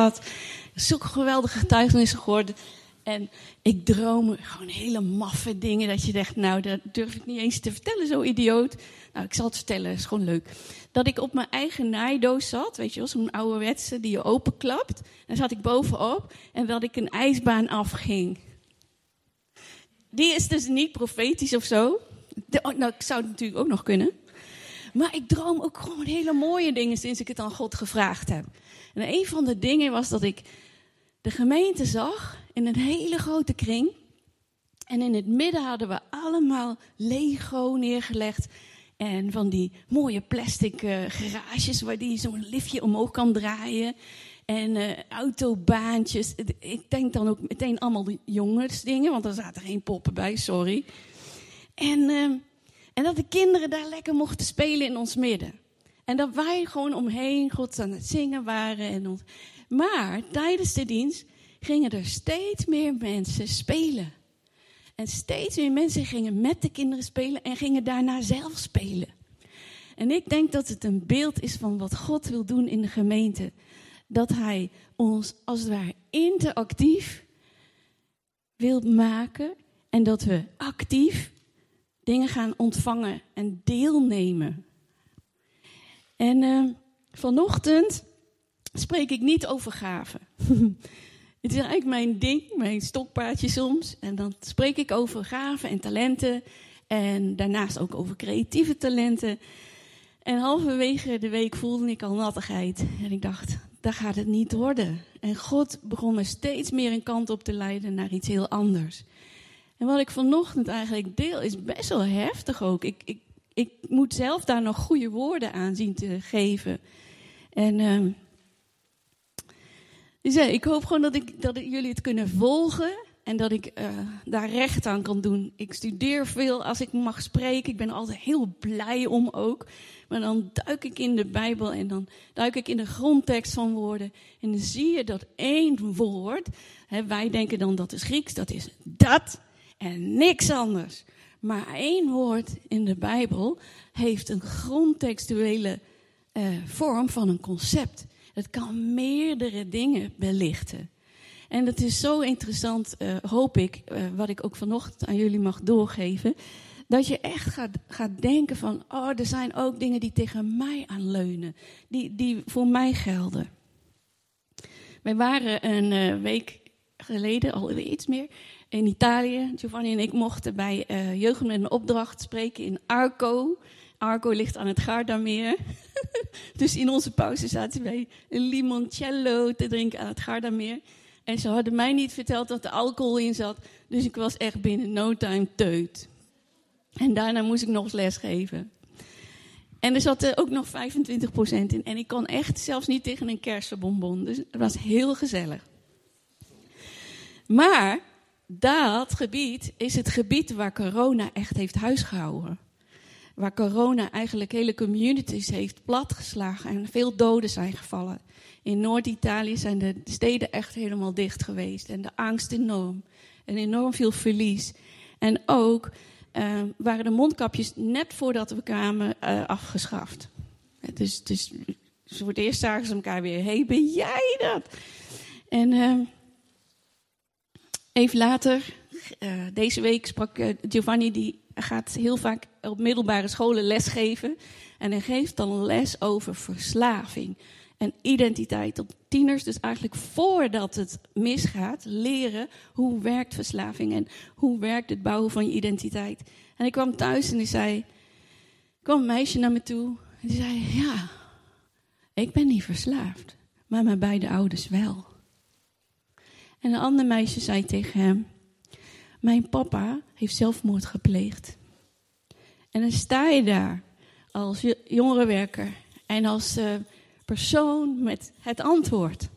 gehad. Zulke geweldige getuigenissen geworden. En ik droom gewoon hele maffe dingen. Dat je denkt, nou, dat durf ik niet eens te vertellen, zo idioot. Nou, ik zal het vertellen, is gewoon leuk. Dat ik op mijn eigen naaidoos zat, weet je wel, zo'n ouderwetse die je openklapt. Daar zat ik bovenop en dat ik een ijsbaan afging. Die is dus niet profetisch of zo. Oh, nou, ik zou het natuurlijk ook nog kunnen. Maar ik droom ook gewoon hele mooie dingen sinds ik het aan God gevraagd heb. En een van de dingen was dat ik de gemeente zag in een hele grote kring. En in het midden hadden we allemaal Lego neergelegd. En van die mooie plastic uh, garages waar die zo'n liftje omhoog kan draaien. En uh, autobaantjes. Ik denk dan ook meteen allemaal jongensdingen, want er zaten geen poppen bij, sorry. En, uh, en dat de kinderen daar lekker mochten spelen in ons midden. En dat wij gewoon omheen God aan het zingen waren. En ons... Maar tijdens de dienst gingen er steeds meer mensen spelen. En steeds meer mensen gingen met de kinderen spelen en gingen daarna zelf spelen. En ik denk dat het een beeld is van wat God wil doen in de gemeente. Dat Hij ons als het ware interactief wil maken en dat we actief dingen gaan ontvangen en deelnemen. En uh, vanochtend spreek ik niet over gaven. Het is eigenlijk mijn ding, mijn stokpaardje soms. En dan spreek ik over gaven en talenten. En daarnaast ook over creatieve talenten. En halverwege de week voelde ik al nattigheid. En ik dacht, daar gaat het niet worden. En God begon me steeds meer een kant op te leiden naar iets heel anders. En wat ik vanochtend eigenlijk deel is best wel heftig ook. Ik, ik, ik moet zelf daar nog goede woorden aan zien te geven. En... Uh, dus ik hoop gewoon dat, ik, dat jullie het kunnen volgen en dat ik uh, daar recht aan kan doen. Ik studeer veel als ik mag spreken. Ik ben altijd heel blij om ook. Maar dan duik ik in de Bijbel en dan duik ik in de grondtekst van woorden. En dan zie je dat één woord, hè, wij denken dan dat is Grieks, dat is dat en niks anders. Maar één woord in de Bijbel heeft een grondtextuele uh, vorm van een concept. Het kan meerdere dingen belichten. En het is zo interessant, uh, hoop ik, uh, wat ik ook vanochtend aan jullie mag doorgeven. Dat je echt gaat, gaat denken van, oh, er zijn ook dingen die tegen mij aanleunen. Die, die voor mij gelden. Wij waren een week geleden, alweer iets meer, in Italië. Giovanni en ik mochten bij Jeugd met een opdracht spreken in Arco. Arco ligt aan het Gardameer. dus in onze pauze zaten wij een limoncello te drinken aan het Gardameer. En ze hadden mij niet verteld dat er alcohol in zat. Dus ik was echt binnen no time teut. En daarna moest ik nog les geven. En er zat er ook nog 25% in. En ik kon echt zelfs niet tegen een kersenbonbon. Dus het was heel gezellig. Maar dat gebied is het gebied waar corona echt heeft huisgehouden waar corona eigenlijk hele communities heeft platgeslagen en veel doden zijn gevallen. In Noord-Italië zijn de steden echt helemaal dicht geweest en de angst enorm. En enorm veel verlies. En ook uh, waren de mondkapjes net voordat we kwamen uh, afgeschaft. Dus, dus voor het eerst zagen ze elkaar weer. hey, ben jij dat? En uh, even later, deze week sprak Giovanni, die gaat heel vaak op middelbare scholen lesgeven. En hij geeft dan les over verslaving en identiteit op tieners. Dus eigenlijk voordat het misgaat, leren hoe werkt verslaving en hoe werkt het bouwen van je identiteit. En ik kwam thuis en die zei, kwam een meisje naar me toe. En die zei, ja, ik ben niet verslaafd, maar mijn beide ouders wel. En een ander meisje zei tegen hem, mijn papa heeft zelfmoord gepleegd. En dan sta je daar als jongerenwerker en als uh, persoon met het antwoord.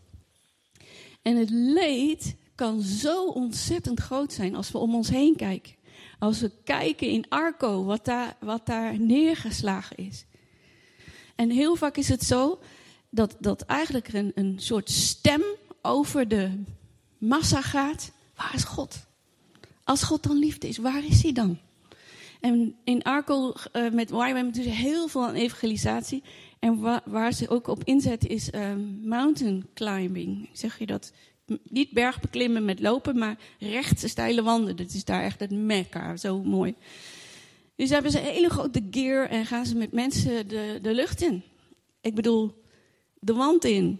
En het leed kan zo ontzettend groot zijn als we om ons heen kijken. Als we kijken in Arco, wat daar, wat daar neergeslagen is. En heel vaak is het zo dat, dat eigenlijk een, een soort stem over de massa gaat. Waar is God? Als God dan liefde is, waar is hij dan? En in Arco uh, met YWAM doen ze heel veel aan evangelisatie. En wa waar ze ook op inzetten is um, mountain climbing. Zeg je dat? Niet bergbeklimmen met lopen, maar rechtse steile wanden. Dat is daar echt het mekka. Zo mooi. Dus hebben ze hele grote gear en gaan ze met mensen de, de lucht in. Ik bedoel, de wand in.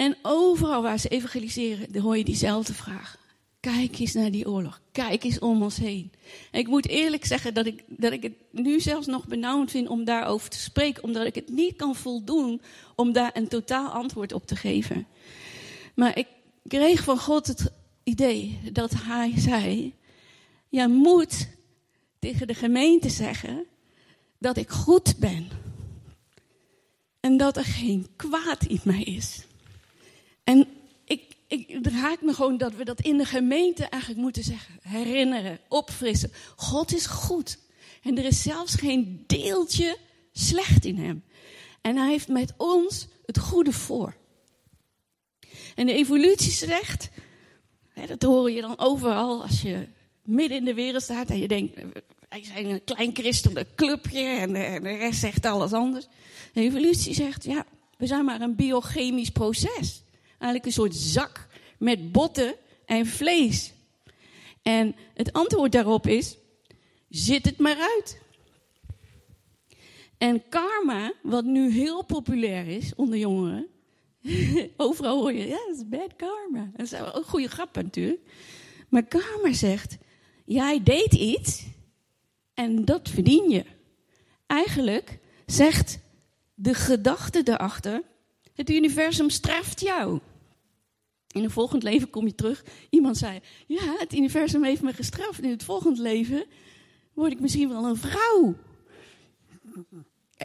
En overal waar ze evangeliseren, hoor je diezelfde vraag. Kijk eens naar die oorlog. Kijk eens om ons heen. En ik moet eerlijk zeggen dat ik, dat ik het nu zelfs nog benauwd vind om daarover te spreken. Omdat ik het niet kan voldoen om daar een totaal antwoord op te geven. Maar ik kreeg van God het idee dat hij zei: Je moet tegen de gemeente zeggen dat ik goed ben. En dat er geen kwaad in mij is. En ik, ik, het raakt me gewoon dat we dat in de gemeente eigenlijk moeten zeggen. Herinneren, opfrissen. God is goed. En er is zelfs geen deeltje slecht in hem. En hij heeft met ons het goede voor. En de evolutie zegt, dat hoor je dan overal als je midden in de wereld staat en je denkt, wij zijn een klein christelijk clubje en de rest zegt alles anders. De evolutie zegt, ja, we zijn maar een biochemisch proces. Eigenlijk een soort zak met botten en vlees. En het antwoord daarop is: zit het maar uit. En karma, wat nu heel populair is onder jongeren. Overal hoor je, ja, dat is bad karma. Dat is een goede grap natuurlijk. Maar karma zegt, jij deed iets en dat verdien je. Eigenlijk zegt de gedachte daarachter, het universum straft jou. In een volgend leven kom je terug. Iemand zei: Ja, het universum heeft me gestraft. In het volgende leven word ik misschien wel een vrouw.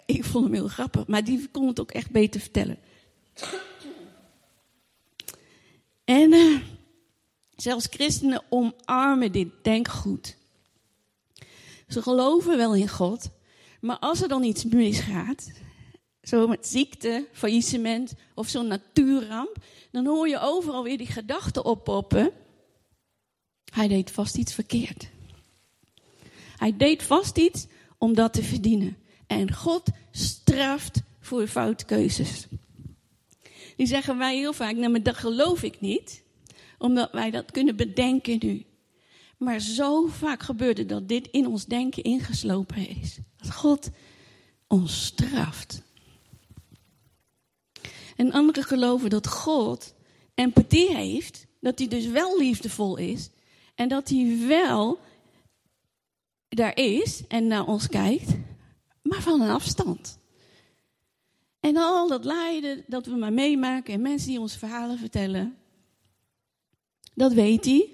Ik vond hem heel grappig, maar die kon het ook echt beter vertellen. En uh, zelfs christenen omarmen dit denkgoed. Ze geloven wel in God, maar als er dan iets misgaat, zo met ziekte, faillissement of zo'n natuurramp, dan hoor je overal weer die gedachten oppoppen. Hij deed vast iets verkeerd. Hij deed vast iets om dat te verdienen. En God straft voor foutkeuzes. Die zeggen wij heel vaak, nou maar dat geloof ik niet. Omdat wij dat kunnen bedenken nu. Maar zo vaak gebeurt het dat dit in ons denken ingeslopen is. Dat God ons straft. En anderen geloven dat God empathie heeft, dat hij dus wel liefdevol is en dat hij wel daar is en naar ons kijkt, maar van een afstand. En al dat lijden dat we maar meemaken en mensen die ons verhalen vertellen, dat weet hij.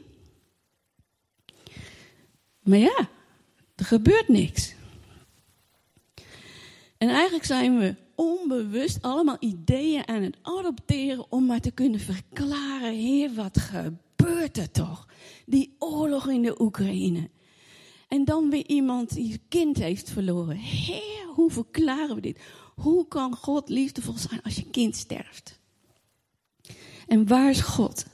Maar ja, er gebeurt niks. En eigenlijk zijn we onbewust allemaal ideeën aan het adopteren om maar te kunnen verklaren, heer, wat gebeurt er toch? Die oorlog in de Oekraïne. En dan weer iemand die kind heeft verloren. Heer, hoe verklaren we dit? Hoe kan God liefdevol zijn als je kind sterft? En waar is God?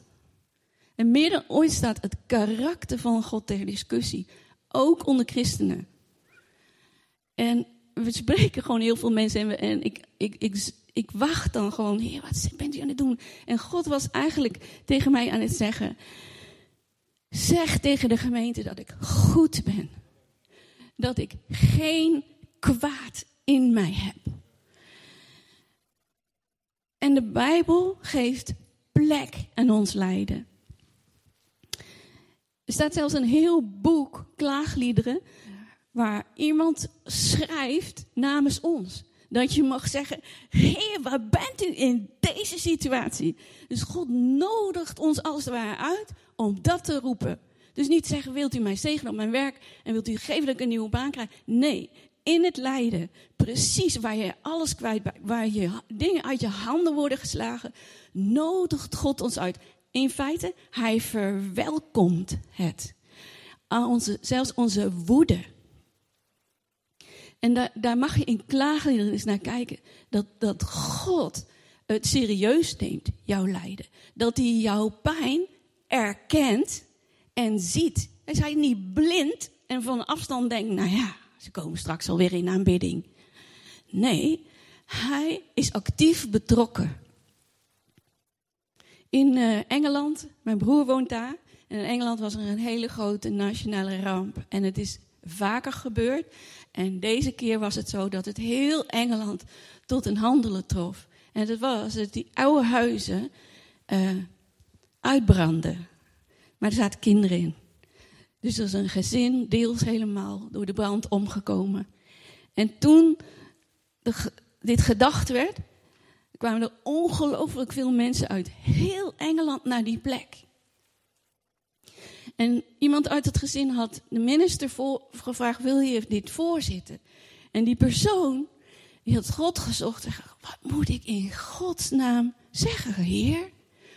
En meer dan ooit staat het karakter van God ter discussie. Ook onder christenen. En we spreken gewoon heel veel mensen en, ik, ik, ik, ik wacht dan gewoon, heer, wat bent u aan het doen? En God was eigenlijk tegen mij aan het zeggen, zeg tegen de gemeente dat ik goed ben. Dat ik geen kwaad in mij heb. En de Bijbel geeft plek aan ons lijden. Er staat zelfs een heel boek klaagliederen waar iemand schrijft namens ons. Dat je mag zeggen, Heer, waar bent u in deze situatie? Dus God nodigt ons als het ware uit om dat te roepen. Dus niet zeggen, wilt u mij zegenen op mijn werk en wilt u ik een nieuwe baan krijg? Nee, in het lijden, precies waar je alles kwijt bent, waar je dingen uit je handen worden geslagen, nodigt God ons uit. In feite, hij verwelkomt het. Onze, zelfs onze woede en daar, daar mag je in klagen eens naar kijken. Dat, dat God het serieus neemt, jouw lijden. Dat hij jouw pijn erkent en ziet. Hij is niet blind en van afstand denkt, nou ja, ze komen straks alweer in aanbidding. Nee, hij is actief betrokken. In uh, Engeland, mijn broer woont daar. En in Engeland was er een hele grote nationale ramp. En het is vaker gebeurd. En deze keer was het zo dat het heel Engeland tot een handelen trof. En dat was dat die oude huizen uh. Maar er zaten kinderen in. Dus er is een gezin, deels helemaal door de brand omgekomen. En toen dit gedacht werd, kwamen er ongelooflijk veel mensen uit heel Engeland naar die plek. En iemand uit het gezin had de minister gevraagd: wil je dit voorzitten? En die persoon die had God gezocht en zei: wat moet ik in Gods naam zeggen, Heer?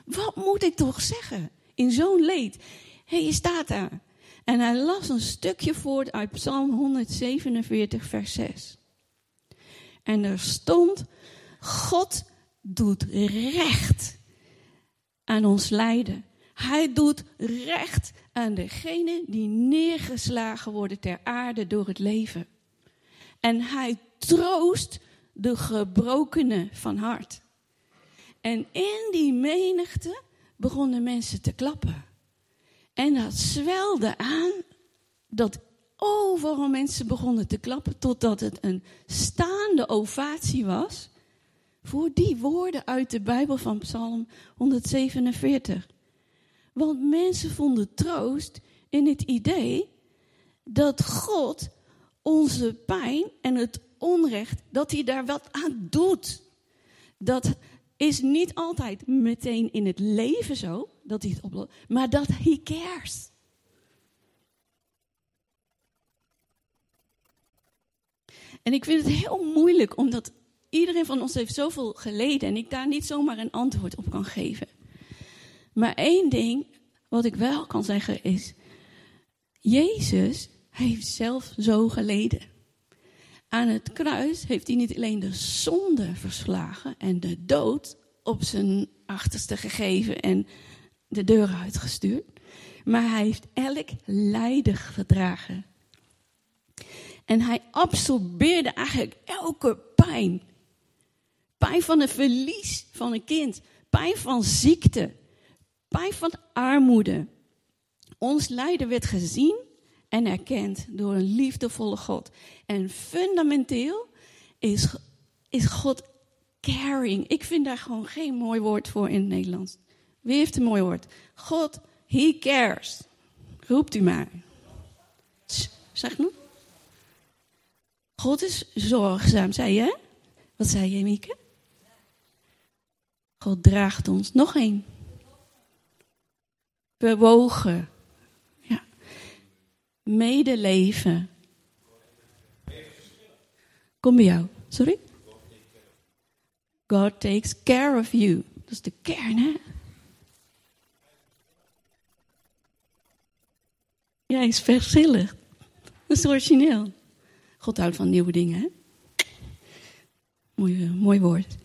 Wat moet ik toch zeggen in zo'n leed? Hé, je staat daar. En hij las een stukje voort uit Psalm 147, vers 6. En er stond: God doet recht aan ons lijden. Hij doet recht aan degenen die neergeslagen worden ter aarde door het leven. En hij troost de gebrokenen van hart. En in die menigte begonnen mensen te klappen. En dat zwelde aan dat overal mensen begonnen te klappen totdat het een staande ovatie was voor die woorden uit de Bijbel van Psalm 147. Want mensen vonden troost in het idee dat God onze pijn en het onrecht, dat hij daar wat aan doet. Dat is niet altijd meteen in het leven zo, dat hij het oplost, maar dat hij cares. En ik vind het heel moeilijk, omdat iedereen van ons heeft zoveel geleden en ik daar niet zomaar een antwoord op kan geven. Maar één ding wat ik wel kan zeggen is, Jezus heeft zelf zo geleden. Aan het kruis heeft hij niet alleen de zonde verslagen en de dood op zijn achterste gegeven en de deur uitgestuurd, maar hij heeft elk lijden verdragen. En hij absorbeerde eigenlijk elke pijn. Pijn van het verlies van een kind, pijn van ziekte, pijn van armoede. Ons lijden werd gezien en erkend door een liefdevolle God. En fundamenteel is, is God caring. Ik vind daar gewoon geen mooi woord voor in het Nederlands. Wie heeft een mooi woord? God, he cares. Roept u maar. Zeg nu. God is zorgzaam, zei je? Wat zei je, Mieke? God draagt ons. Nog één. Bewogen. Ja. Medeleven. Kom bij jou. Sorry? God takes care of you. Dat is de kern, hè? Ja, hij is verschillig. Dat is origineel. God houdt van nieuwe dingen, hè? Mooi, mooi woord.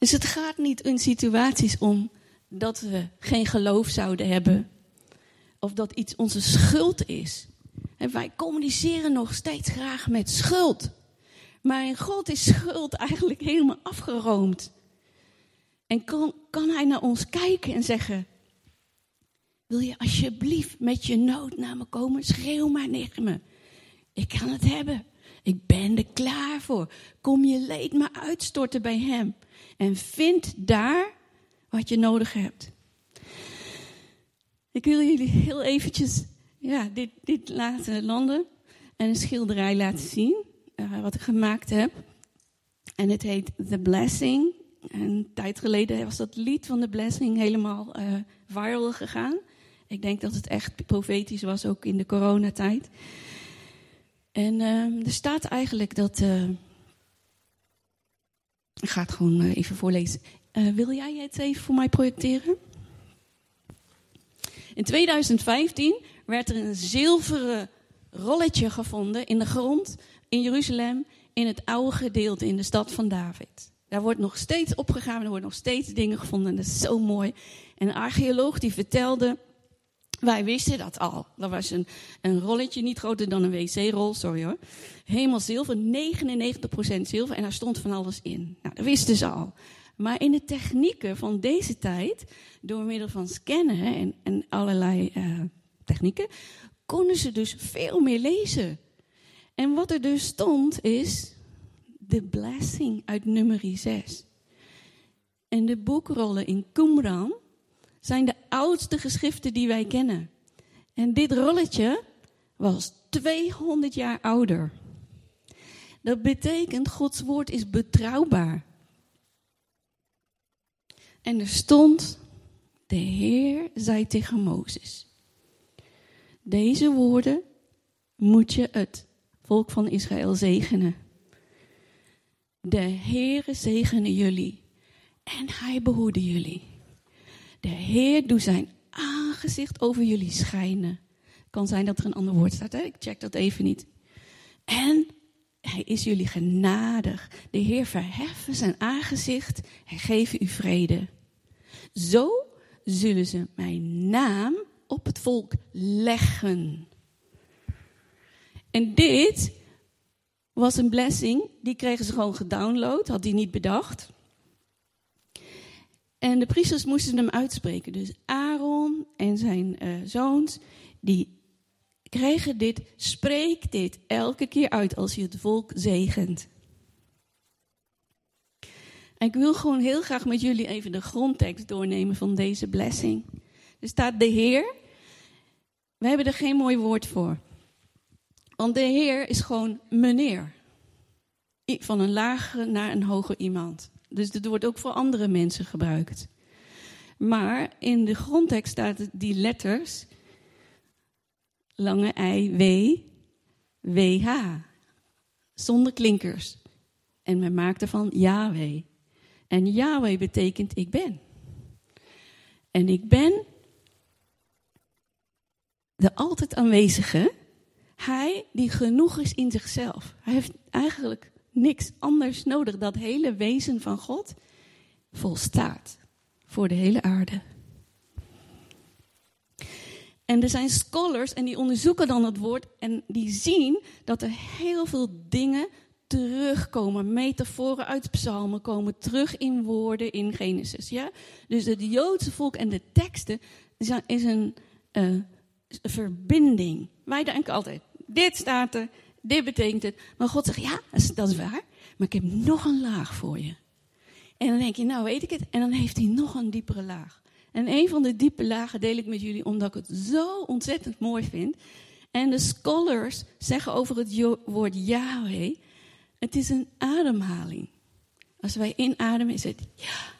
Dus het gaat niet in situaties om dat we geen geloof zouden hebben. Of dat iets onze schuld is. En wij communiceren nog steeds graag met schuld. Maar in God is schuld eigenlijk helemaal afgeroomd. En kan, kan hij naar ons kijken en zeggen: Wil je alsjeblieft met je nood naar me komen? Schreeuw maar tegen me. Ik kan het hebben. Ik ben er klaar voor. Kom je leed maar uitstorten bij hem. En vind daar wat je nodig hebt. Ik wil jullie heel eventjes ja, dit, dit laten landen. En een schilderij laten zien. Uh, wat ik gemaakt heb. En het heet The Blessing. En een tijd geleden was dat lied van The Blessing helemaal uh, viral gegaan. Ik denk dat het echt profetisch was, ook in de coronatijd. En uh, er staat eigenlijk dat. Uh, ik ga het gewoon even voorlezen. wil jij het even voor mij projecteren? In 2015 werd er een zilveren rolletje gevonden in de grond in Jeruzalem, in het oude gedeelte in de stad van David. Daar wordt nog steeds opgegaan, er worden nog steeds dingen gevonden en dat is zo mooi. En een archeoloog die vertelde Wij wisten dat al. Dat was een, een rolletje, niet groter dan een wc-rol, sorry hoor. Helemaal zilver, 99% zilver en daar stond van alles in. Nou, dat wisten ze al. Maar in de technieken van deze tijd, door middel van scannen en, en allerlei uh, technieken, konden ze dus veel meer lezen. En wat er dus stond is de blessing uit nummer 6. En de boekrollen in Qumran zijn de oudste geschriften die wij kennen. En dit rolletje was 200 jaar ouder. Dat betekent Gods woord is betrouwbaar. En er stond, de Heer zei tegen Mozes, deze woorden moet je het volk van Israël zegenen. De Heere zegene jullie en hij behoede jullie. De Heer doet zijn aangezicht over jullie schijnen. Kan zijn dat er een ander woord staat, hè? ik check dat even niet. En hij is jullie genadig. De Heer verheffen zijn aangezicht en geven u vrede. Zo zullen ze mijn naam op het volk leggen. En dit was een blessing, die kregen ze gewoon gedownload, had hij niet bedacht. En de priesters moesten hem uitspreken. Dus Aaron en zijn uh, zoons, die kregen dit, spreek dit elke keer uit als je het volk zegent. En ik wil gewoon heel graag met jullie even de grondtekst doornemen van deze blessing. Er staat de Heer. We hebben er geen mooi woord voor. Want de Heer is gewoon meneer. Van een lagere naar een hoger iemand. Dus dit wordt ook voor andere mensen gebruikt. Maar in de grondtekst staat die letters lange I, W, WH. Zonder klinkers. En men maakt ervan Yahweh. En Yahweh betekent ik ben. En ik ben de altijd aanwezige. Hij die genoeg is in zichzelf. Hij heeft eigenlijk niks anders nodig. Dat hele wezen van God volstaat voor de hele aarde. En er zijn scholars en die onderzoeken dan het woord en die zien dat er heel veel dingen terugkomen. Metaforen uit psalmen komen terug in woorden in Genesis. Ja? Dus het Joodse volk en de teksten is een uh, verbinding. Wij denken altijd, dit staat er, dit betekent het. Maar God zegt, ja, dat is waar, maar ik heb nog een laag voor je. En dan denk je, nou weet ik het. En dan heeft hij nog een diepere laag. En een van de diepe lagen deel ik met jullie omdat ik het zo ontzettend mooi vind. En de scholars zeggen over het woord Yahweh, het is een ademhaling. Als wij inademen is het ja.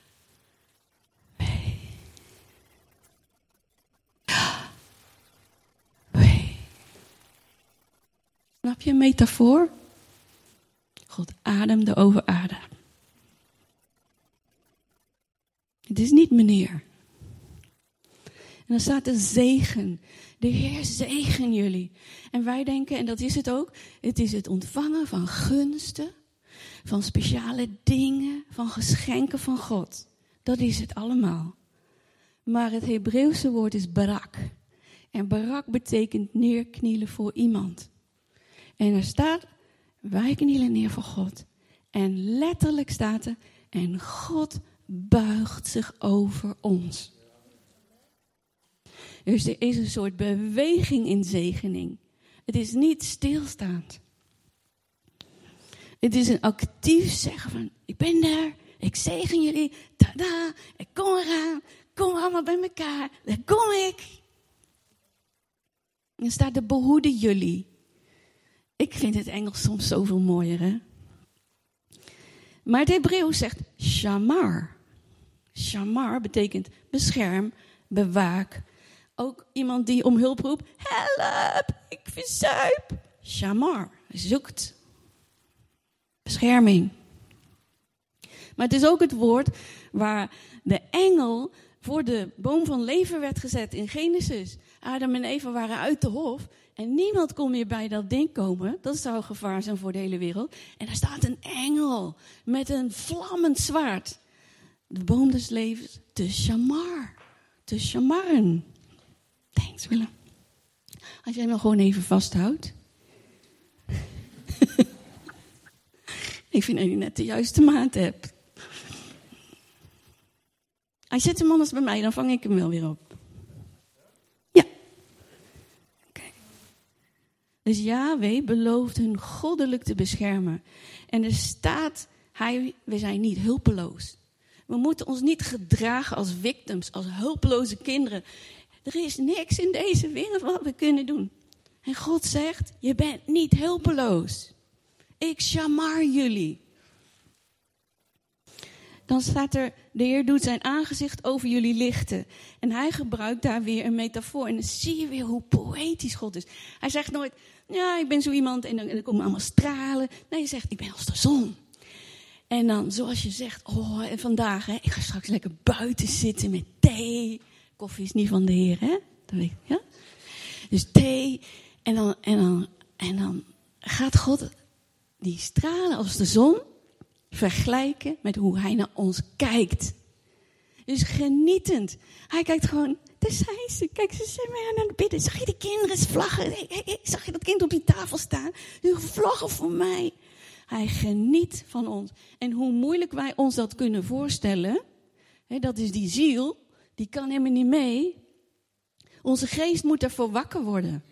Snap je een metafoor? God ademde over adem. Het is niet meneer. En dan staat de zegen. De Heer zegen jullie. En wij denken, en dat is het ook, het is het ontvangen van gunsten, van speciale dingen, van geschenken van God. Dat is het allemaal. Maar het Hebreeuwse woord is barak. En barak betekent neerknielen voor iemand. En er staat, wij knielen neer voor God. En letterlijk staat er, en God buigt zich over ons. Dus er is een soort beweging in zegening. Het is niet stilstaand. Het is een actief zeggen van, ik ben er, ik zegen jullie, tada, ik kom eraan, kom allemaal bij elkaar, daar kom ik. En er staat de behoeden jullie. Ik vind het Engels soms zoveel mooier, hè? Maar het Hebreeuws zegt shamar. Shamar betekent bescherm, bewaak. Ook iemand die om hulp roept, help, ik verzuip. Shamar, zoekt. Bescherming. Maar het is ook het woord waar de engel voor de boom van leven werd gezet in Genesis. Adam en Eva waren uit de hof en niemand kon meer bij dat ding komen. Dat zou gevaar zijn voor de hele wereld. En daar staat een engel met een vlammend zwaard. De boom des levens, de shamar. De shamarren. Plaats willen. Als jij hem gewoon even vasthoudt. ik vind dat je net de juiste maat hebt. Hij zet hem anders bij mij, dan vang ik hem wel weer op. Ja. Oké. Dus Yahweh belooft hun goddelijk te beschermen. En er staat, hij, we zijn niet hulpeloos. We moeten ons niet gedragen als victims, als hulpeloze kinderen. Er is niks in deze wereld wat we kunnen doen. En God zegt, je bent niet hulpeloos. Ik shamar jullie. Dan staat er, de Heer doet zijn aangezicht over jullie lichten. En hij gebruikt daar weer een metafoor. En dan zie je weer hoe poëtisch God is. Hij zegt nooit, ja, ik ben zo iemand en dan, dan komen allemaal stralen. Nee, hij zegt, ik ben als de zon. En dan, zoals je zegt, oh, en vandaag, hè, ik ga straks lekker buiten zitten met thee. Koffie is niet van de Heer, hè? Dat weet ja? Dus thee. En dan, en, dan, en dan gaat God die stralen als de zon vergelijken met hoe hij naar ons kijkt. Dus genietend. Hij kijkt gewoon, daar zijn ze. Kijk, ze zijn mij aan het bidden. Zag je die kinderen vlaggen? Hey, zag je dat kind op die tafel staan? Die vlaggen voor mij. Hij geniet van ons. En hoe moeilijk wij ons dat kunnen voorstellen, hè, dat is die ziel, die kan helemaal niet mee. Onze geest moet ervoor wakker worden.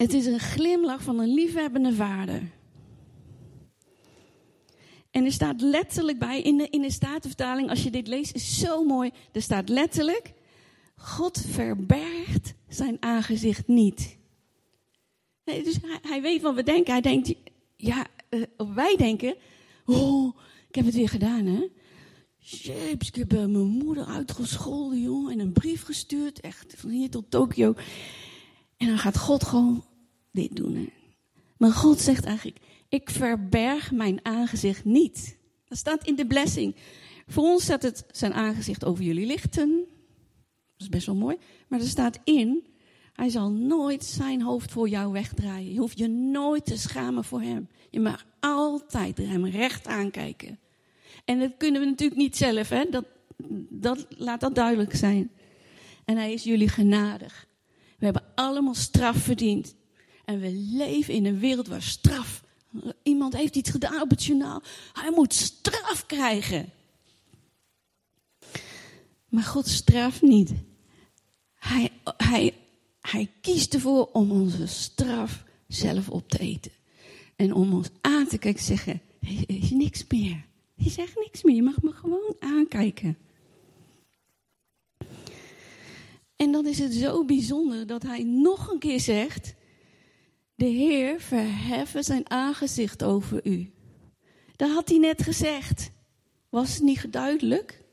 Het is een glimlach van een liefhebbende vader. En er staat letterlijk bij, in de, in de Statenvertaling, als je dit leest, is zo mooi. Er staat letterlijk, God verbergt zijn aangezicht niet. Nee, dus hij, hij, weet wat we denken. Hij denkt, ja, uh, wij denken, oh, ik heb het weer gedaan, hè. Jeeps, ik heb uh, mijn moeder uitgescholden, jongen, en een brief gestuurd, echt, van hier tot Tokio. En dan gaat God gewoon dit doen. Maar God zegt eigenlijk, ik verberg mijn aangezicht niet. Dat staat in de blessing. Voor ons staat het zijn aangezicht over jullie lichten. Dat is best wel mooi. Maar er staat in, hij zal nooit zijn hoofd voor jou wegdraaien. Je hoeft je nooit te schamen voor hem. Je mag altijd hem recht aankijken. En dat kunnen we natuurlijk niet zelf, hè? Dat, dat, laat dat duidelijk zijn. En hij is jullie genadig. We hebben allemaal straf verdiend. En we leven in een wereld waar straf. Iemand heeft iets gedaan op het journaal. Hij moet straf krijgen. Maar God straft niet. Hij, hij, hij kiest ervoor om onze straf zelf op te eten. En om ons aan te kijken zeggen, er is niks meer. Je zegt niks meer, je mag me gewoon aankijken. En dan is het zo bijzonder dat hij nog een keer zegt, de Heer verheffen zijn aangezicht over u. Dat had hij net gezegd. Was het niet duidelijk?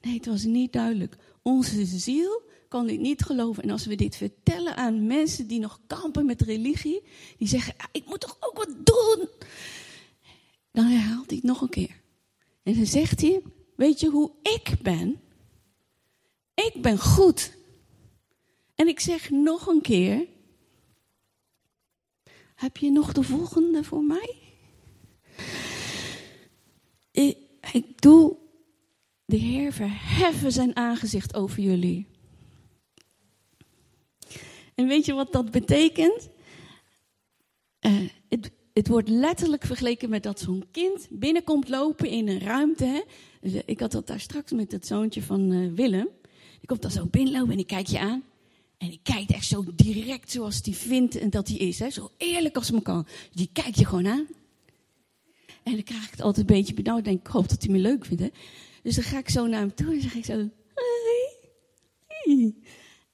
Nee, het was niet duidelijk. Onze ziel kan dit niet geloven. En als we dit vertellen aan mensen die nog kampen met religie, die zeggen: Ik moet toch ook wat doen? Dan herhaalt hij het nog een keer. En dan zegt hij: Weet je hoe ik ben? Ik ben goed. En ik zeg nog een keer: heb je nog de volgende voor mij? Ik, ik doe de Heer verheffen zijn aangezicht over jullie. En weet je wat dat betekent? Uh, het, wordt letterlijk vergeleken met dat zo'n kind binnenkomt lopen in een ruimte. Hè? Dus, uh, ik had dat daar straks met het zoontje van uh, Willem. Die komt dan zo binnenlopen en die kijkt je aan. En die kijkt echt zo direct zoals hij vindt en dat hij is. Hè? Zo eerlijk als me kan. Die kijkt je gewoon aan. En dan krijg ik het altijd een beetje benauwd. Denk ik, hoop dat hij me leuk vindt. Hè? Dus dan ga ik zo naar hem toe en zeg ik zo...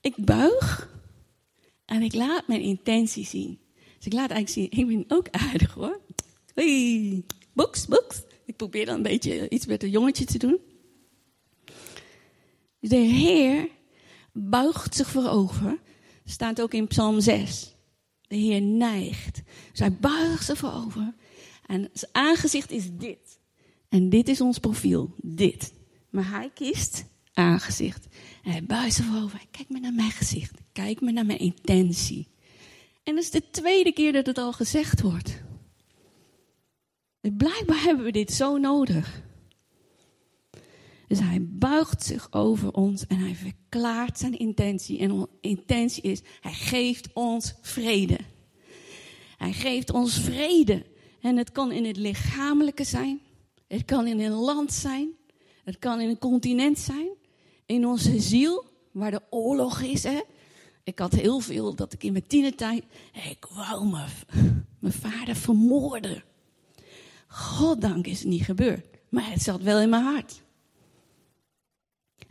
Ik buig. En ik laat mijn intentie zien. Dus ik laat eigenlijk zien, ik ben ook aardig hoor. Hey. Box. Ik probeer dan een beetje iets met een jongetje te doen. De Heer buigt zich voorover. Staat ook in Psalm 6. De Heer neigt. Dus hij buigt zich voorover. En zijn aangezicht is dit. En dit is ons profiel. Dit. Maar hij kiest aangezicht. En hij buigt zich voorover. Kijk maar naar mijn gezicht. Kijk maar naar mijn intentie. En dat is de tweede keer dat het al gezegd wordt. blijkbaar hebben we dit zo nodig. Dus hij buigt zich over ons en hij verklaart zijn intentie. En intentie is, hij geeft ons vrede. Hij geeft ons vrede. En het kan in het lichamelijke zijn. Het kan in een land zijn. Het kan in een continent zijn. In onze ziel, waar de oorlog is. Hè? Ik had heel veel dat ik in mijn tienertijd. Ik wou mijn vader vermoorden. Goddank is het niet gebeurd. Maar het zat wel in mijn hart.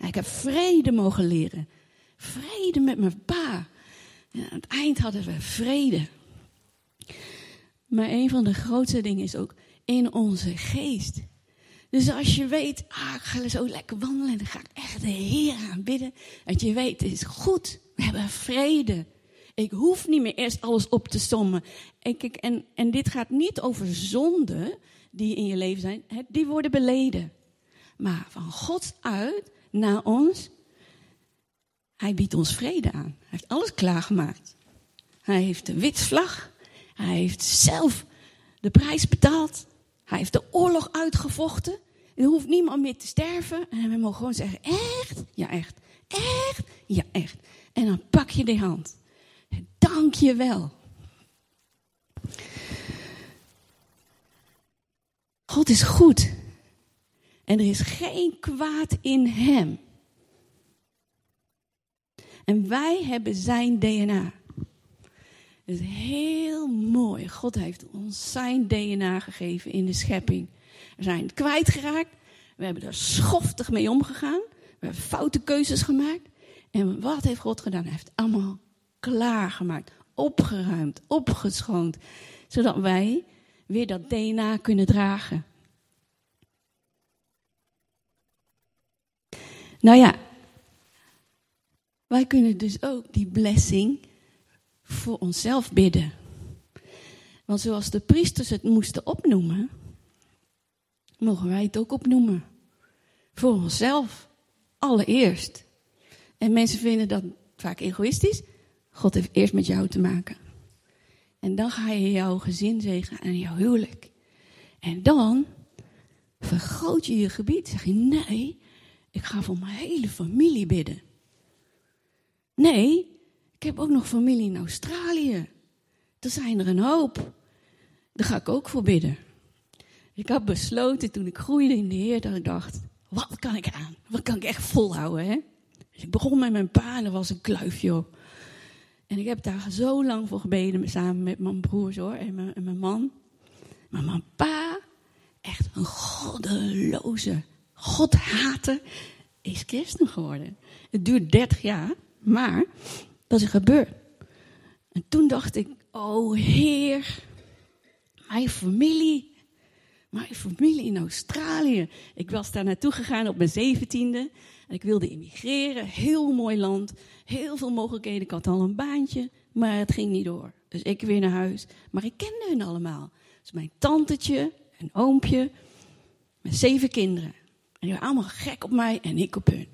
Ik heb vrede mogen leren. Vrede met mijn pa. En aan het eind hadden we vrede. Maar een van de grootste dingen is ook in onze geest. Dus als je weet, ah, ik ga zo lekker wandelen, dan ga ik echt de Heer aanbidden. Dat je weet, het is goed, we hebben vrede. Ik hoef niet meer eerst alles op te sommen. En, kijk, en, en dit gaat niet over zonden die in je leven zijn, die worden beleden. Maar van God uit naar ons, hij biedt ons vrede aan. Hij heeft alles klaargemaakt. Hij heeft de witvlag. Hij heeft zelf de prijs betaald. Hij heeft de oorlog uitgevochten. Er hoeft niemand meer te sterven. En we mogen gewoon zeggen, echt? Ja, echt. Echt? Ja, echt. En dan pak je die hand. Dank je wel. God is goed. En er is geen kwaad in hem. En wij hebben zijn DNA. Het is heel mooi. God heeft ons zijn DNA gegeven in de schepping. We zijn het kwijtgeraakt. We hebben er schoftig mee omgegaan. We hebben foute keuzes gemaakt. En wat heeft God gedaan? Hij heeft allemaal klaargemaakt, opgeruimd, opgeschoond. Zodat wij weer dat DNA kunnen dragen. Nou ja, wij kunnen dus ook die blessing voor onszelf bidden. Want zoals de priesters het moesten opnoemen, mogen wij het ook opnoemen. Voor onszelf, allereerst. En mensen vinden dat vaak egoïstisch. God heeft eerst met jou te maken. En dan ga je jouw gezin zegenen en jouw huwelijk. En dan vergroot je je gebied. Zeg je, nee, ik ga voor mijn hele familie bidden. Nee, ik heb ook nog familie in Australië. Er zijn er een hoop. Daar ga ik ook voor bidden. Ik had besloten toen ik groeide in de Heer dat ik dacht, wat kan ik aan? Wat kan ik echt volhouden? Hè? Dus ik begon met mijn pa en dat was een kluifje En ik heb daar zo lang voor gebeden, samen met mijn broers hoor, en mijn, en mijn man. Maar mijn pa, echt een goddeloze, godhater, is christen geworden. Het duurt 30 jaar, maar dat is gebeurd. En toen dacht ik, oh Heer, mijn familie, mijn familie in Australië. Ik was daar naartoe gegaan op mijn zeventiende. En ik wilde immigreren, heel mooi land, heel veel mogelijkheden. Ik had al een baantje, maar het ging niet door. Dus ik weer naar huis. Maar ik kende hun allemaal. Dus mijn tantetje en oompje, met zeven kinderen. En die waren allemaal gek op mij en ik op hun.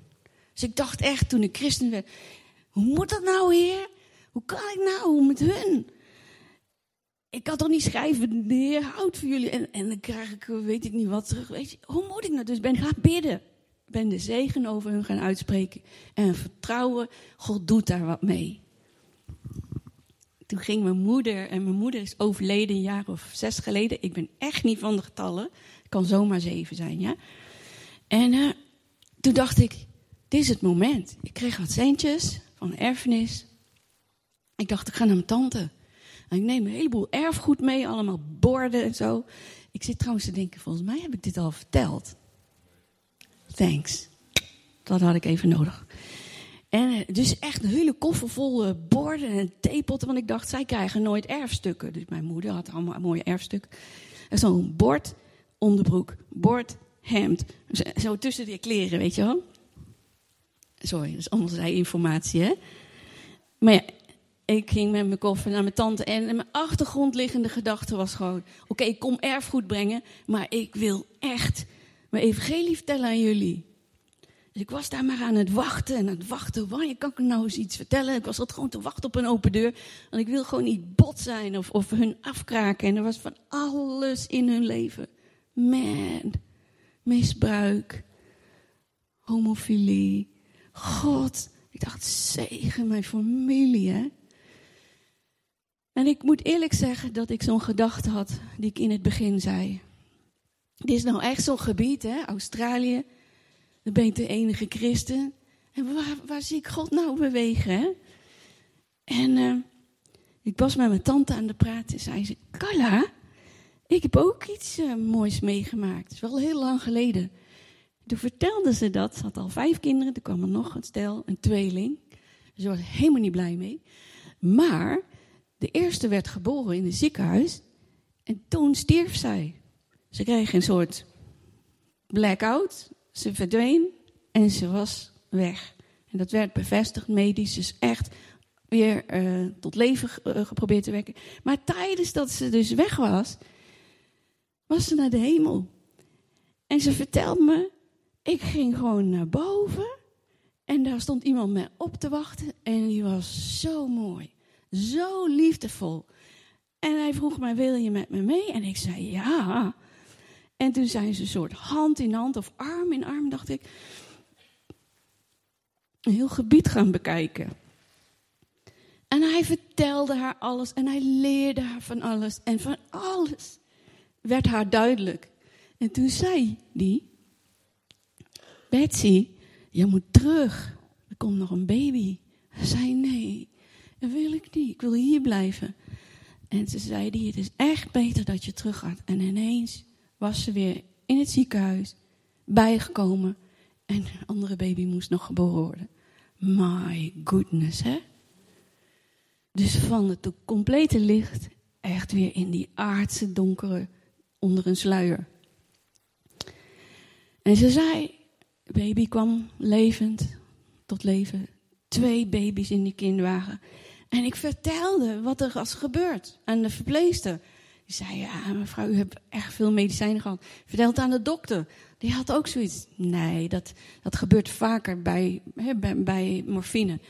Dus ik dacht echt, toen ik christen werd, hoe moet dat nou, heer? Hoe kan ik nou met hun? Ik kan toch niet schrijven, de heer houdt voor jullie. En, en dan krijg ik, weet ik niet wat terug. Weet je, hoe moet ik nou? Dus ben gaan bidden. Ben de zegen over hun gaan uitspreken. En vertrouwen, God doet daar wat mee. Toen ging mijn moeder, en mijn moeder is overleden een jaar of zes geleden. Ik ben echt niet van de getallen. Het kan zomaar zeven zijn, ja. En uh, toen dacht ik, dit is het moment. Ik kreeg wat centjes van erfenis. Ik dacht, ik ga naar mijn tante. En ik neem een heleboel erfgoed mee, allemaal borden en zo. Ik zit trouwens te denken, volgens mij heb ik dit al verteld. Thanks. Dat had ik even nodig. En eh, dus echt een hele koffer vol borden en theepotten. Want ik dacht, zij krijgen nooit erfstukken. Dus mijn moeder had allemaal mooie erfstukken. En zo'n bord, onderbroek, bord, hemd. Zo tussen die kleren, weet je wel. Sorry, dat is allemaal informatie, hè. Maar ja, ik ging met mijn koffer naar mijn tante en mijn achtergrondliggende gedachte was gewoon... Oké, ik kom erfgoed brengen, maar ik wil echt mijn evangelie vertellen aan jullie. Dus ik was daar maar aan het wachten en aan het wachten. Wanneer kan ik nou eens iets vertellen? Ik was altijd gewoon te wachten op een open deur. Want ik wil gewoon niet bot zijn of, of hun afkraken. En er was van alles in hun leven. Man, misbruik, homofilie. God, ik dacht, zegen mijn familie, hè. En ik moet eerlijk zeggen dat ik zo'n gedachte had die ik in het begin zei. Dit is nou echt zo'n gebied, hè, Australië. Dan ben je de enige christen. En waar, waar zie ik God nou bewegen, hè? En uh, ik was met mijn tante aan de praten en zei ze... Carla, ik heb ook iets uh, moois meegemaakt. Het is wel heel lang geleden. Toen vertelde ze dat. Ze had al vijf kinderen. Toen kwam er nog een stel, een tweeling. Ze was helemaal niet blij mee. Maar de eerste werd geboren in het ziekenhuis. En toen stierf zij. Ze kreeg een soort blackout. Ze verdween en ze was weg. En dat werd bevestigd medisch. Dus echt weer uh, tot leven uh, geprobeerd te wekken. Maar tijdens dat ze dus weg was, was ze naar de hemel. En ze vertelde me, ik ging gewoon naar boven. En daar stond iemand mij op te wachten. En die was zo mooi. Zo liefdevol. En hij vroeg mij, wil je met me mee? En ik zei, ja. En toen zijn ze een soort hand in hand of arm in arm, dacht ik. Een heel gebied gaan bekijken. En hij vertelde haar alles en hij leerde haar van alles. En van alles werd haar duidelijk. En toen zei hij, Betsy, je moet terug. Er komt nog een baby. Hij zei, nee, dat wil ik niet. Ik wil hier blijven. En ze zei, die, het is echt beter dat je terug gaat. En ineens was ze weer in het ziekenhuis bijgekomen. En een andere baby moest nog geboren worden. My goodness, hè? Dus van het complete licht echt weer in die aardse donkere onder een sluier. En ze zei, baby kwam levend tot leven. Twee baby's in die kindwagen. En ik vertelde wat er was gebeurd aan de verpleegster. Die zei, ja mevrouw, u hebt echt veel medicijnen gehad. Vertel het aan de dokter. Die had ook zoiets. Nee, dat, dat gebeurt vaker bij, bij morfine.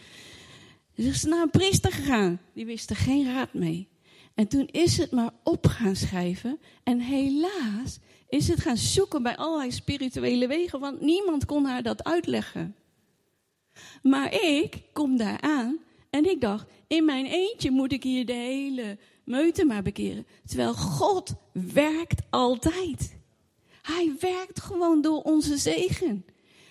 Dus is naar een priester gegaan. Die wist er geen raad mee. En toen is het maar op gaan schrijven. En helaas is het gaan zoeken bij allerlei spirituele wegen, want niemand kon haar dat uitleggen. Maar ik kom daar aan en ik dacht, in mijn eentje moet ik hier de hele meute maar bekeren. Terwijl God werkt altijd. Hij werkt gewoon door onze zegen.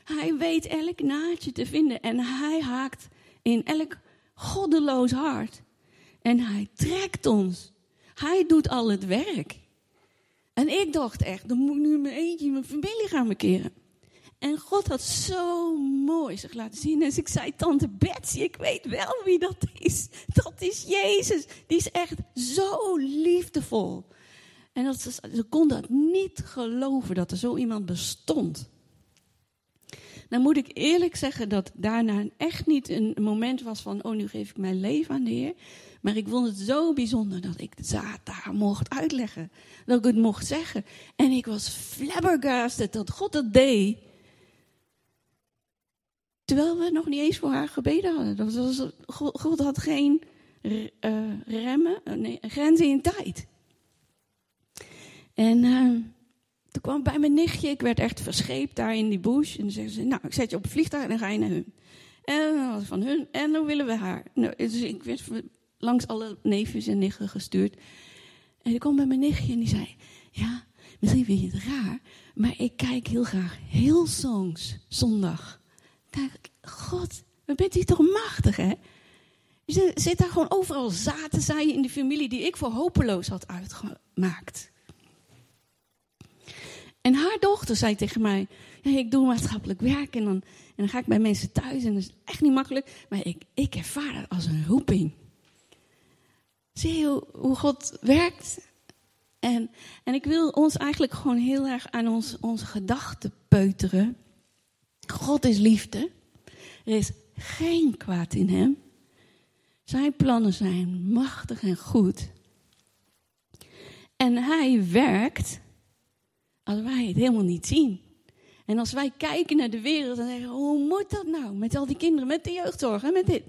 Hij weet elk naadje te vinden en hij haakt in elk goddeloos hart. En hij trekt ons. Hij doet al het werk. En ik dacht echt, dan moet ik nu mijn eentje mijn familie gaan bekeren. En God had zo mooi zich laten zien. En ik zei, tante Betsy, ik weet wel wie dat is. Dat is Jezus. Die is echt zo liefdevol. En ze, ze kon dat niet geloven dat er zo iemand bestond. Dan moet ik eerlijk zeggen dat daarna echt niet een moment was van, oh nu geef ik mijn leven aan de Heer. Maar ik vond het zo bijzonder dat ik het daar mocht uitleggen. Dat ik het mocht zeggen. En ik was flabbergasted dat God het deed. Terwijl we nog niet eens voor haar gebeden hadden. Dat was, God had geen uh, remmen, uh, nee, grenzen in tijd. En uh, toen kwam bij mijn nichtje, ik werd echt verscheept daar in die bush. En dan zeggen ze, nou, ik zet je op een vliegtuig en dan ga je naar hun. En dan was van hun, en dan willen we haar. Nou, dus ik werd langs alle neefjes en nichten gestuurd. En ik kwam bij mijn nichtje en die zei, ja, misschien vind je het raar, maar ik kijk heel graag heel songs zondag. Dacht ik, God, wat bent u toch machtig, hè? Je zit daar gewoon overal zaten zaaien in de familie die ik voor hopeloos had uitgemaakt. En haar dochter zei tegen mij: ja, Ik doe maatschappelijk werk en dan, en dan ga ik bij mensen thuis en dat is echt niet makkelijk, maar ik, ik ervaar het als een roeping. Zie je hoe, God werkt? En, en ik wil ons eigenlijk gewoon heel erg aan ons, onze gedachten peuteren. God is liefde. Er is geen kwaad in hem. Zijn plannen zijn machtig en goed. En hij werkt als wij het helemaal niet zien. En als wij kijken naar de wereld en zeggen, hoe moet dat nou? Met al die kinderen, met de jeugdzorg en met dit.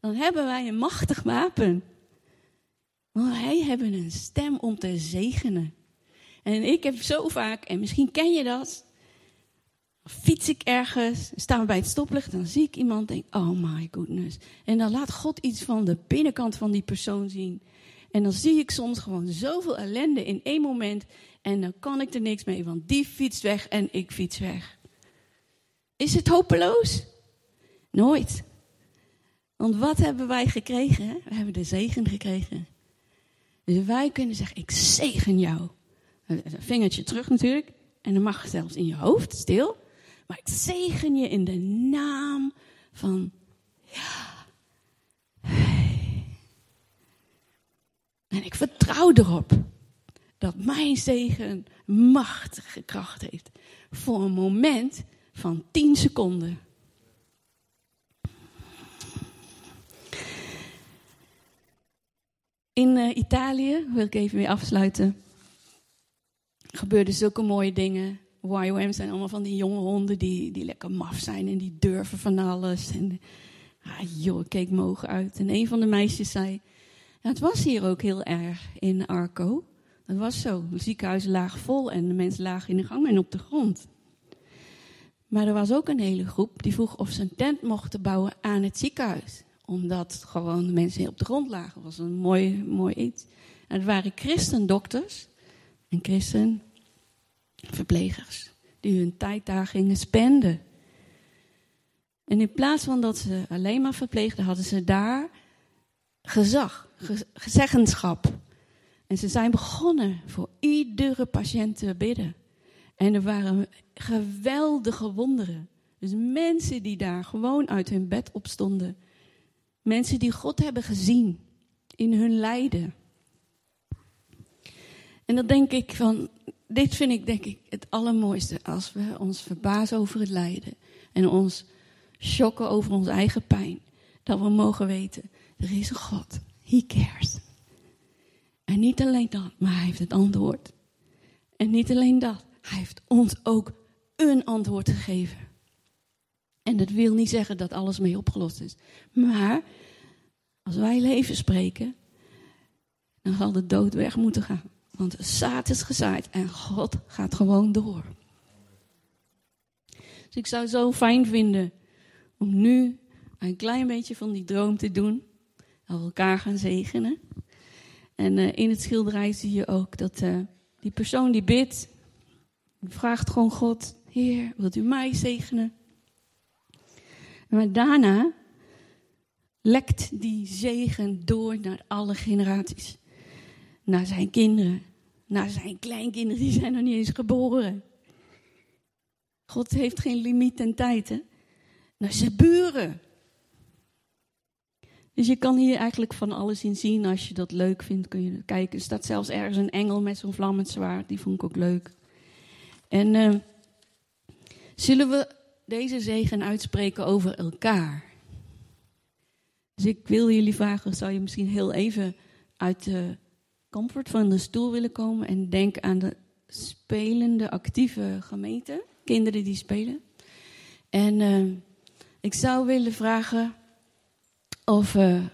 Dan hebben wij een machtig wapen. Want wij hebben een stem om te zegenen. En ik heb zo vaak, en misschien ken je dat, fiets ik ergens, staan we bij het stoplicht, dan zie ik iemand denk, oh my goodness. En dan laat God iets van de binnenkant van die persoon zien. En dan zie ik soms gewoon zoveel ellende in één moment. En dan kan ik er niks mee, want die fietst weg en ik fiets weg. Is het hopeloos? Nooit. Want wat hebben wij gekregen? We hebben de zegen gekregen. Dus wij kunnen zeggen, ik zegen jou. Een vingertje terug natuurlijk. En dan mag zelfs in je hoofd, stil. Maar ik zegen je in de naam van, ja. En ik vertrouw erop dat mijn zegen machtige kracht heeft. Voor een moment van 10 seconden. In uh, Italië, wil ik even weer afsluiten, gebeurden zulke mooie dingen. YOM zijn allemaal van die jonge honden die, die lekker maf zijn en die durven van alles. En ah, joh, ik keek mogen uit. En een van de meisjes zei, het was hier ook heel erg in Arco. Dat was zo. De ziekenhuizen lagen vol en de mensen lagen in de gang en op de grond. Maar er was ook een hele groep die vroeg of ze een tent mochten bouwen aan het ziekenhuis. Omdat gewoon de mensen op de grond lagen. Dat was een mooi, mooi iets. En het waren christendokters en christenverplegers. Die hun tijd daar gingen spenden. En in plaats van dat ze alleen maar verpleegden, hadden ze daar gezag, gezeggenschap. En ze zijn begonnen voor iedere patiënt te bidden. En er waren geweldige wonderen. Dus mensen die daar gewoon uit hun bed opstonden. Mensen die God hebben gezien in hun lijden. En dan denk ik van, dit vind ik denk ik het allermooiste als we ons verbazen over het lijden. En ons shocken over onze eigen pijn. Dat we mogen weten, er is een God. He cares. En niet alleen dat, maar hij heeft het antwoord. En niet alleen dat, hij heeft ons ook een antwoord gegeven. En dat wil niet zeggen dat alles mee opgelost is. Maar als wij leven spreken, dan zal de dood weg moeten gaan. Want zaad is gezaaid en God gaat gewoon door. Dus ik zou zo fijn vinden om nu een klein beetje van die droom te doen. We elkaar gaan zegenen. En uh, in het schilderij zie je ook dat uh, die persoon die bidt, vraagt gewoon God, Heer, wilt u mij zegenen? Maar daarna lekt die zegen door naar alle generaties. Naar zijn kinderen, naar zijn kleinkinderen, die zijn nog niet eens geboren. God heeft geen limiet en tijd, hè? Naar zijn buren. Dus je kan hier eigenlijk van alles in zien. Als je dat leuk vindt, kun je kijken. Er staat zelfs ergens een engel met zo'n vlammend zwaard. Die vond ik ook leuk. En uh, zullen we deze zegen uitspreken over elkaar? Dus ik wil jullie vragen, zou je misschien heel even uit de comfort van de stoel willen komen en denk aan de spelende, actieve gemeente, kinderen die spelen. En uh, ik zou willen vragen of, uh,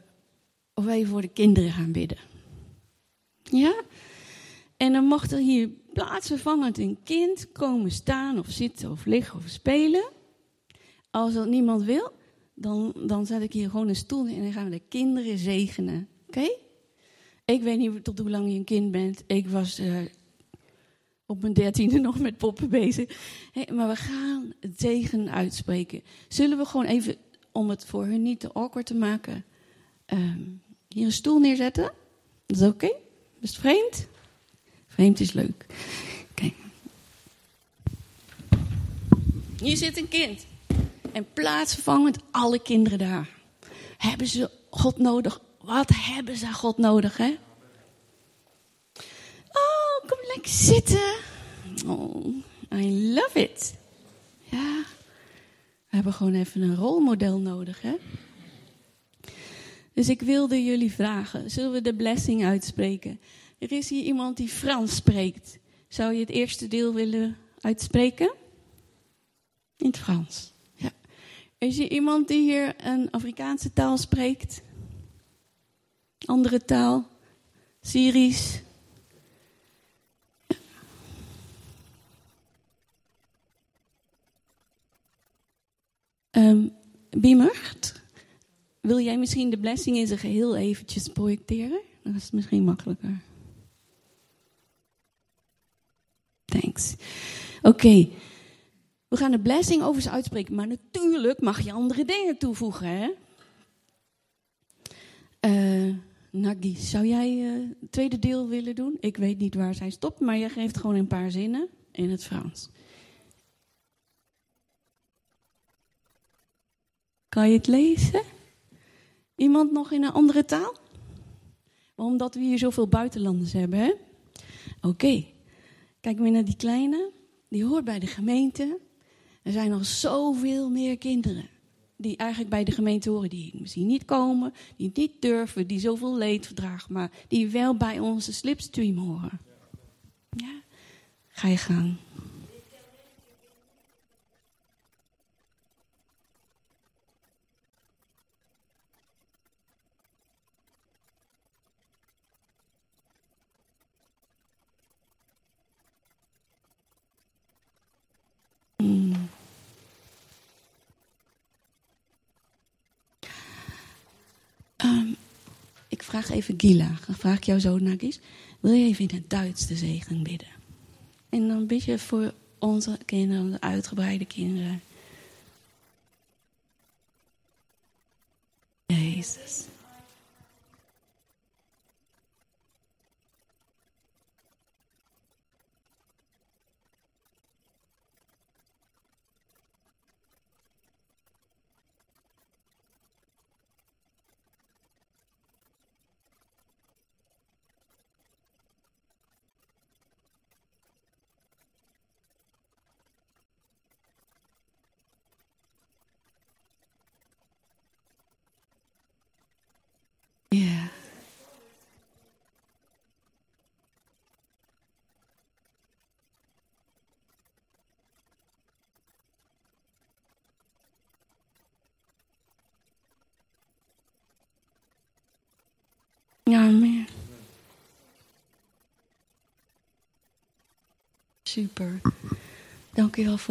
of wij voor de kinderen gaan bidden. Ja? En dan mocht er hier plaatsvervangend een kind komen staan of zitten of liggen of spelen. Als dat niemand wil, dan, dan zet ik hier gewoon een stoel in en dan gaan we de kinderen zegenen. Oké? Ik weet niet tot hoe lang je een kind bent. Ik was uh, op mijn dertiende nog met poppen bezig. Maar we gaan het zegen uitspreken. Zullen we gewoon even om het voor hun niet te awkward te maken, um, hier een stoel neerzetten. Dat is oké? Okay? Is vreemd? Vreemd is leuk. Kijk. Hier zit een kind. En plaatsvervangend alle kinderen daar. Hebben ze God nodig? Wat hebben ze God nodig, hè? Oh, kom lekker zitten. Oh, I love it. Ja, we hebben gewoon even een rolmodel nodig, hè? Dus ik wilde jullie vragen, zullen we de blessing uitspreken? Er is hier iemand die Frans spreekt. Zou je het eerste deel willen uitspreken? In het Frans. Ja. Is er iemand die hier een Afrikaanse taal spreekt? Andere taal? Syrisch? Um, Biemert, wil jij misschien de blessing in zijn geheel eventjes projecteren? Dat is misschien makkelijker. Thanks. Oké. We gaan de blessing over uitspreken, maar natuurlijk mag je andere dingen toevoegen, hè? Uh, Nagi, zou jij het tweede deel willen doen? Ik weet niet waar zij stopt, maar je geeft gewoon een paar zinnen in het Frans. Kan je het lezen? Iemand nog in een andere taal? Omdat we hier zoveel buitenlanders hebben, hè? Oké. Kijk maar naar die kleine. Die hoort bij de gemeente. Er zijn nog zoveel meer kinderen die eigenlijk bij de gemeente horen, die misschien niet komen, die niet durven, die zoveel leed verdragen, maar die wel bij onze slipstream horen. Ja, ga je gang. Vraag even Gila. Vraag ik jou zo, Nagis. Wil je even in het Duits de zegen bidden? En dan bid je voor onze kinderen, de uitgebreide kinderen. Jezus. Amen. Super. Dank u wel voor